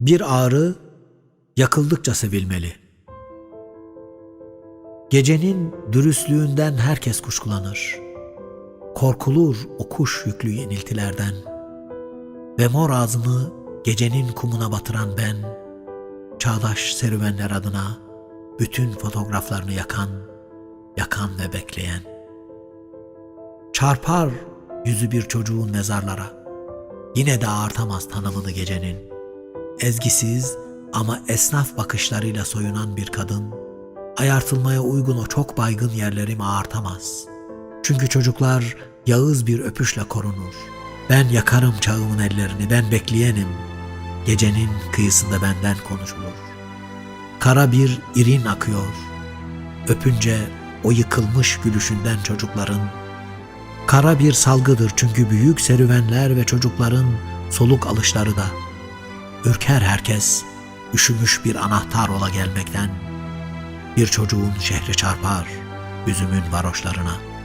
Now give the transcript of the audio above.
Bir ağrı yakıldıkça sevilmeli. Gecenin dürüstlüğünden herkes kuşkulanır. Korkulur o kuş yüklü yeniltilerden. Ve mor ağzımı gecenin kumuna batıran ben, çağdaş serüvenler adına bütün fotoğraflarını yakan, yakan ve bekleyen. Çarpar yüzü bir çocuğun mezarlara. Yine de ağartamaz tanımını gecenin. Ezgisiz ama esnaf bakışlarıyla soyunan bir kadın, ayartılmaya uygun o çok baygın yerlerimi ağartamaz. Çünkü çocuklar yağız bir öpüşle korunur. Ben yakarım çağımın ellerini, ben bekleyenim. Gecenin kıyısında benden konuşulur. Kara bir irin akıyor. Öpünce o yıkılmış gülüşünden çocukların Kara bir salgıdır çünkü büyük serüvenler ve çocukların soluk alışları da. Ürker herkes, üşümüş bir anahtar ola gelmekten. Bir çocuğun şehri çarpar, üzümün varoşlarına.''